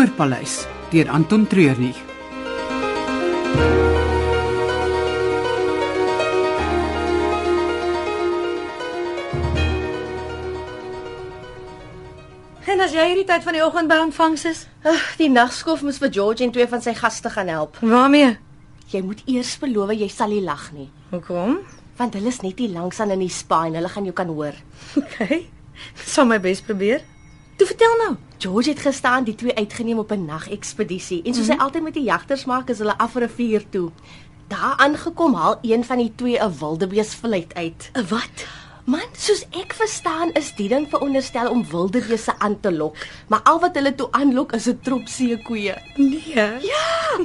Spoorpaleis deur Anton Treurnig. En as jy hierdie tyd van die oggend by ontvangs is, Ag, die nagskof moes vir George en twee van sy gaste gaan help. waarmee? Jy moet eers beloof jy sal nie lag nie, Hoekom? want hulle is net hier langs aan in die spa en hulle gaan jou kan hoor. Okay. Sal my bes probeer. Toe vertel nou. George het gestaan die twee uitgeneem op 'n nagekspedisie en soos mm -hmm. hy altyd met die jagters maak, is hulle af rivier toe. Daar aangekom haal een van die twee 'n wildebees vlieg uit. 'n Wat? Man, soos ek verstaan is die ding veronderstel om wildebeeste aan te lok, maar al wat hulle toe aanlok is 'n trop seekoeie. Nee. Ja,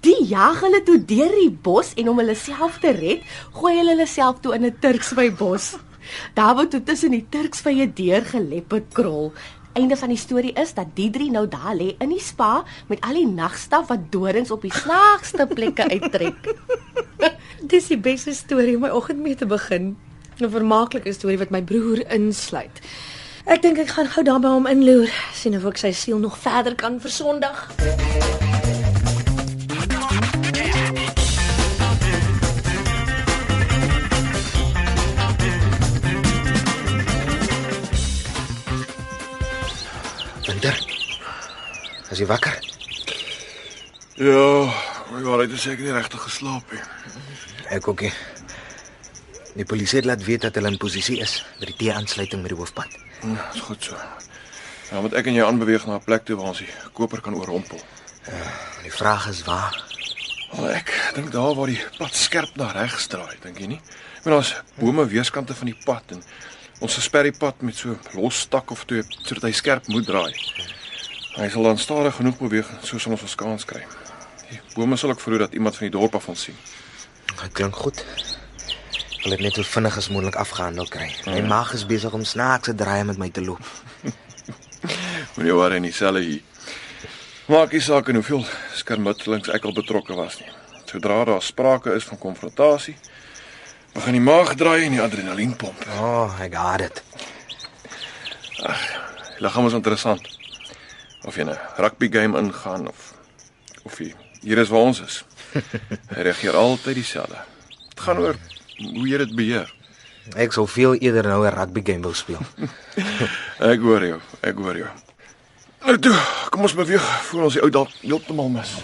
die jag hulle toe deur die bos en om hulle self te red, gooi hulle hulle self toe in 'n Turksvy bos. Daar word toe tussen die Turksvye deur gelepperd krol. Einde van die storie is dat die drie nou daar lê in die spa met al die nagstaf wat dorings op die snaakste plekke uittrek. Dis die beste storie om my oggend mee te begin. 'n Vermaaklike storie wat my broer insluit. Ek dink ek gaan gou daar by hom inloer, sien of ek sy siel nog verder kan versondig. As jy wakker? Ja, my waarheid is ek nie regtig geslaap nie. Ek ook nie. Die polisie het laat weet dat hulle in posisie is by die T-aansluiting met die hoofpad. Hm, Dis goed so. Nou moet ek en jy aanbeweeg na 'n plek toe waar ons die koper kan oorrompel. Die vraag is waar. Wel ek dink daar waar die pad skerp na regs draai, dink jy nie? Want daar's bome weerskante van die pad en ons versper die pad met so los stak of twee sodat hy skerp moet draai. Hy sal dan stadig genoeg beweeg soos ons ons kans kry. Die bome sal ook verhoed dat iemand van die dorp af ons sien. Dit klink goed. Ek wil dit net so vinnig as moontlik afgehandel kry. My maag is besig om snaakse draaie met my te loop. Moenie worry nie, selle hier. Maak nie saak in hoeveel skermutselings ek al betrokke was nie. Sodra daar sprake is van konfrontasie, begin die maag draai en die adrenalien pomp. Oh, ek got dit. Die liggaam is interessant. Of jy 'n rugby game ingaan of of jy hier is waar ons is. Hy reageer altyd dieselfde. Dit gaan oor hoe jy dit beheer. Ek sou veel eerder nou 'n rugby game wou speel. Ek hoor jou, ek hoor jou. Nou toe, kom ons beweeg voor ons die ou dalk heeltemal mis.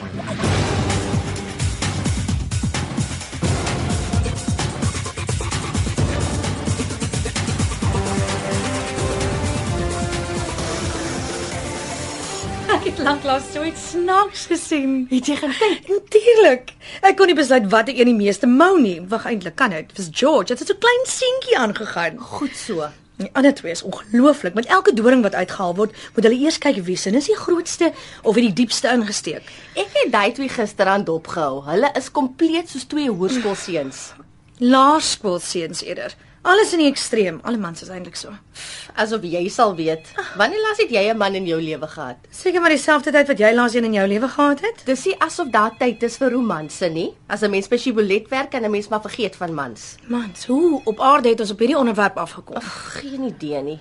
Lanklaas so iets snaaks gesien. Het jy gekyk? Natuurlik. Ek kon nie besluit watter een die meeste mou nie. Wag eintlik kan dit. Dis George. Dit het so klein seentjie aangegaan. Goed so. Die ander twee is ongelooflik. Met elke doring wat uitgehaal word, moet hulle eers kyk wie se is die grootste of wie die diepste ingesteek. Ek het daai twee gisterand dopgehou. Hulle is kompleet soos twee hoërskoolseuns. Laerskoolseuns eerder. Alles in die ekstreem. Alle mans is eintlik so. Asof jy sal weet. Wanneer laas het jy 'n man in jou lewe gehad? Seker maar dieselfde tyd wat jy laas een in jou lewe gehad het. Dis nie asof daar tyd is vir romanse nie. As 'n mens by Shibolet werk, kan 'n mens maar vergeet van mans. Mans, hoe op aarde het ons op hierdie onderwerp afgekom? Ag, geen idee nie.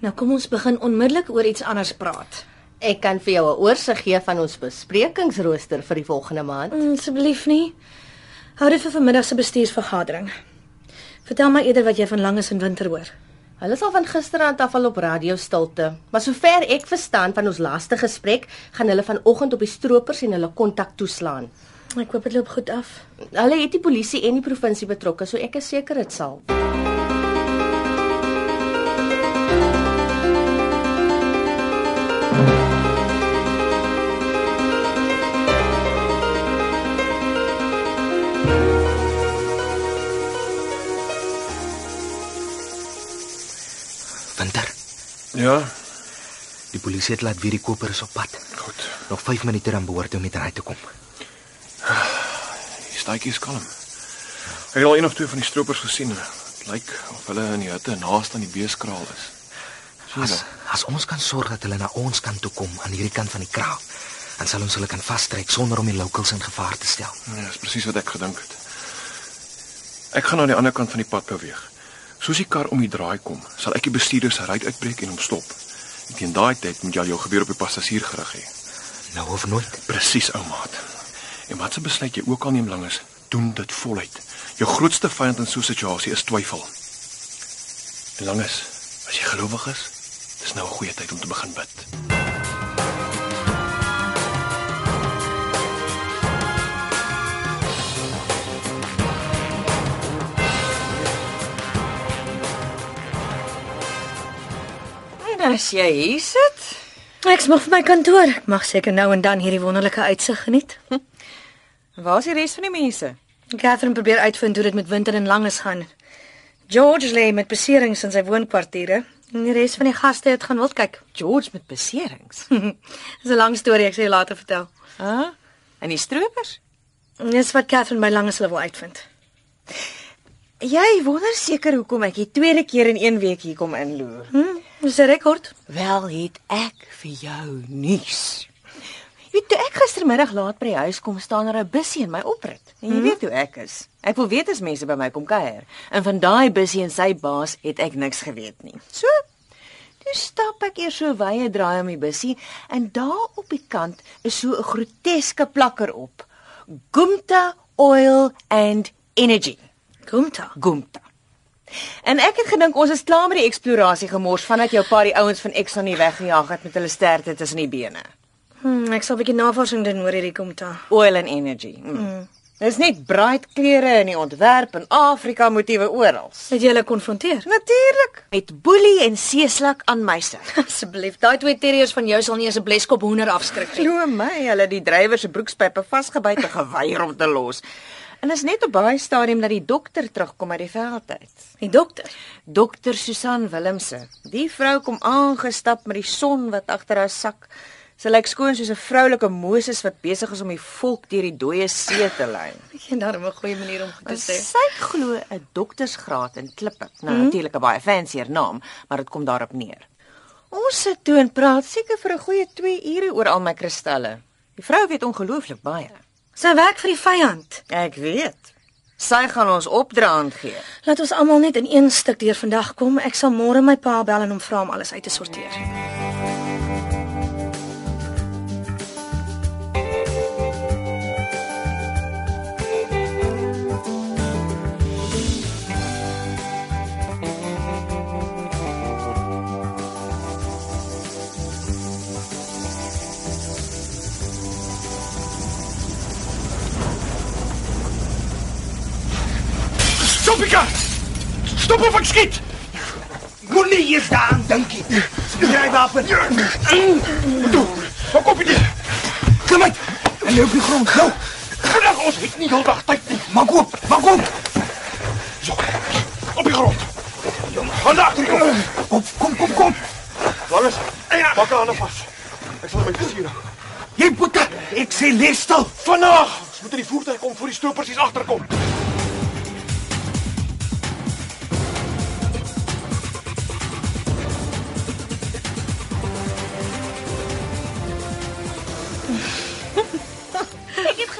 Nou kom ons begin onmiddellik oor iets anders praat. Ek kan vir jou 'n oorsig gee van ons besprekingsrooster vir die volgende maand. Mm, Asseblief nie. Hou dit vir vanmiddag se bestuursvergadering. Vertel my eerder wat jy van Langes en Winter hoor. Hulle sal van gisteraand af al op radio stilte, maar sover ek verstaan van ons laaste gesprek, gaan hulle vanoggend op die stroopers en hulle kontak toeslaan. Ek hoop dit loop goed af. Hulle het die polisie en die provinsie betrokke, so ek is seker dit sal. Winter. Ja, Die polisie het laat weet die koper is op pad. goed. Nog 5 minute dan behoort hy om hier te kom. Die staatjie is kalm. Ek het al een of twee van die stroopers gesien. Dit lyk of hulle in die hutte naaste aan die beeskraal is. Sien? As as ons kan sorg dat hulle na ons kant toe kom aan hierdie kant van die kraal, dan sal ons hulle kan vastrek sonder om die locals in gevaar te stel. Ja, dis presies wat ek gedink het. Ek gaan aan die ander kant van die pad beweeg. Soos die kar om die draai kom, sal ek die bestuurder se ry uitbreek en hom stop. En teen daai tyd moet jy al jou geweer op die passasier gerig hê. Nou of nooit. Presies, ou maat. En wat se besluit jy ook al neem langes, doen dit voluit. Jou grootste vyand in so 'n situasie is twyfel. En langes, as jy gelowig is, dis nou 'n goeie tyd om te begin bid. As jy hier sit, Ek's mag vir my kantoor. Ek mag seker nou en dan hierdie wonderlike uitsig geniet. waar is die res van die mense? Catherine probeer uitvind hoe dit met Winter en Langes gaan. George lê met beserings in sy woonkwartiere. En die res van die gaste het gaan wil kyk. George met beserings. Dis 'n lang storie, ek sal jou later vertel. Hæ? En die stroopers? Dis wat Catherine by Langes wil uitvind. Jy wonder seker hoekom ek die tweede keer in een week hier kom inloer. Hm, dis 'n rekord. Wel het ek vir jou nuus. Jy weet, toe ek gistermiddag laat by die huis kom, staan daar 'n bussie in my oprit. En jy weet hoe ek is. Ek wil weet as mense by my kom kuier. En van daai bussie en sy baas het ek niks geweet nie. So, toe stap ek eers so wye draai om die bussie en daar op die kant is so 'n groteske plakker op. Gumta Oil and Energy. Gumta. Gumta. En ek het gedink ons is klaar met die eksplorasie gemors vandat jou pa die ouens van Exxon nie weggejaag het met hulle sterte tussen die bene. Hm, ek sal 'n bietjie navorsing doen oor hierdie Gumta. Oil and energy. Mm. Dis net bright kleure in die ontwerp en Afrika motiewe oral. Het jy hulle konfronteer? Natuurlik. Met boelie en seeslak aan my sy. Asseblief, daai twee terriers van jou sal nie eens 'n bleskop hoender afskrik nie. Glo my, hulle die drywer se broekspype vasgebyt en geweier om te los. En is net op baie stadium dat die dokter terugkom uit die veld uit. Die dokter. Dokter Susan Willemse. Die vrou kom aangestap met die son wat agter haar sak. Sy lyk skoon soos 'n vroulike Moses wat besig is om die volk deur die dooie see te lei. Het daarom 'n goeie manier om te sê. Sy glo 'n doktersgraad in Klippe. Nou mm. natuurlik 'n baie fancier naam, maar dit kom daarop neer. Ons sit toe en praat seker vir 'n goeie 2 ure oor al my kristalle. Die vrou weet ongelooflik baie. Sy werk vir die vyand. Ek weet. Sy gaan ons opdraand gee. Laat ons almal net in een stuk deur vandag kom. Ek sal môre my pa bel en hom vra om alles uit te sorteer. Stop die kar! Stop of ek skiet! Moenie eers daaraan dink nie. Dryf wapen. Toe. Wat kom jy? Kom uit. En lê op die grond. Nou, Vandag ons het nie heeldag tyd nie. maak oop. Maak oop. So. Op die grond. Gaan agter kom. Kom, kom, kom, kom. Langes. Ja. Pak aan vas. Ek sal my gesien. Jy moet ek sê les stil. Vandag. Ons moet die voertuig kom voor die stroopers hier agterkom.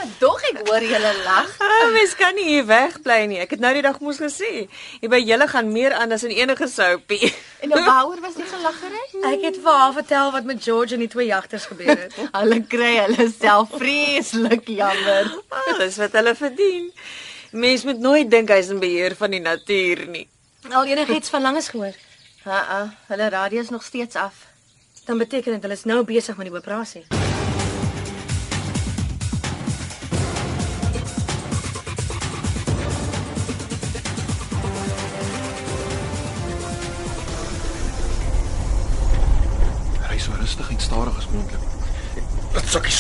Gedog ek hoor julle lag. Ah, mens kan nie hier wegbly nie. Ek het nou die dag mos gesê, hier by julle gaan meer aan as in enige soupie. En nou waaroor was die gelaggery? Ek het vir haar vertel wat met George en die twee jagters gebeur het. Hulle kry hulle self vreeslik jammer. Alles wat hulle verdien. Mens moet nooit dink hy's in beheer van die natuur nie. Al enigiets van langes gehoor. Ha, uh, hulle radio is nog steeds af. Dan beteken dit hulle is nou besig met die operasie.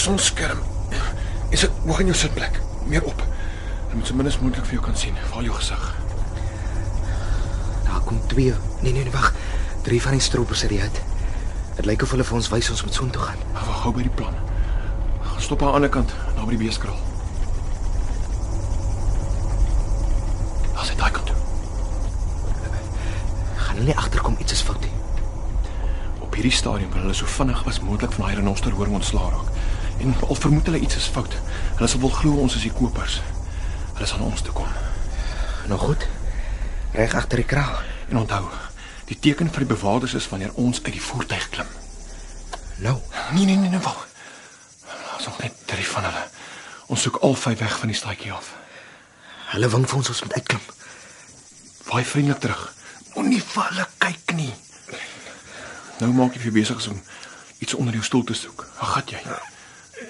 Sonskerm. Is dit hoog in jou sitplek? Meer op. Ek moet so min as moontlik vir jou kan sien. Val jou gesig. Daar kom twee. Nee nee nee, wag. Drie van die stroopers uit die hut. Dit lyk of hulle vir ons wys ons moet soontoe gaan. Wag gou by die plan. Gaan stop aan die ander kant, daar by die beeskraal. As dit daai kant toe. Gaan hulle agterkom iets is fout nie. Op hierdie stadium wil hulle so vinnig as moontlik van daai renoster hoor ontslaa raak. En al vermoed hulle iets is fout, hulle sal wel glo ons is die kopers. Hulle sal na ons toe kom. Nou goed. Reg agter die kraal. En onthou, die teken vir die bewaarders is wanneer ons uit die voertuig klim. Nou, Nee nee nee nee, wag. Ons nog net drie van hulle. Ons soek al vyf weg van die staatjie af. Hulle wink vir ons ons moet uitklim. Waai vriendelik terug. Moenie vir hulle kyk nie. Nou maak jy vir besig om iets onder jou stoel te soek. Waar gaan jy?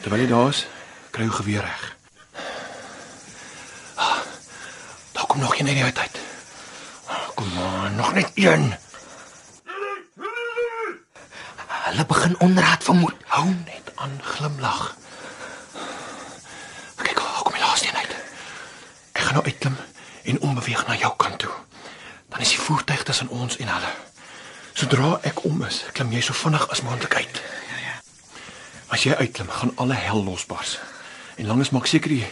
Terwyl jy daar is, kry jou geweer reg. Ah, Daar kom nog een uit die huis uit. Ah, Kom maar, nog net een. Hulle begin onraad vermoed. Hou net aan glimlag. Kyk, daar kom die laaste een uit. Ek gaan nou uitklim en ombeweeg na jou kant toe. Dan is die voertuig tussen ons en hulle. Sodra ek om is, klim jy so vinnig as moontlik uit. Ja ja. As jy uitklim, gaan alle hel losbars. En langes maak seker jy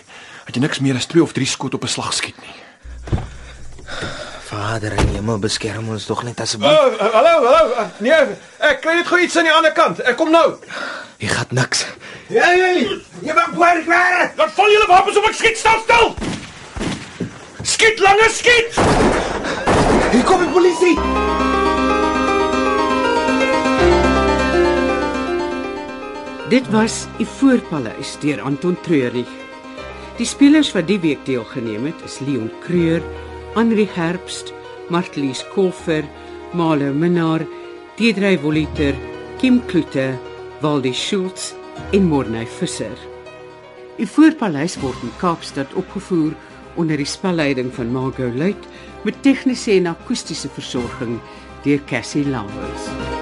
dat jy niks meer as 2 of 3 skot op 'n slag skiet nie. Vader en Hemel beskerm ons tog net asseblief. Oh, hallo, hallo. Nee, ek kry net gou iets aan die ander kant. Ek kom nou. Jy gaan niks. Ja, ja. Jy mag waar waar. Laat val julle wapens op ek skiet staan stil. Skiet langer skiet. Hier kom die polisie. Dit was Die Voorpaleis deur Anton Treurnig. Die spelers wat die week deelgeneem het is Leon Creur, Henri Herbst, Martlies Kolfer, Male Minnar, Deidrey Voliter, Kim Kloete, Waldi Schultz en Morney Visser. Die Voorpaleis word in Kaapstad opgevoer onder die spelleiding van Margot Luit met tegniese en akoestiese versorging deur Cassie Lauers.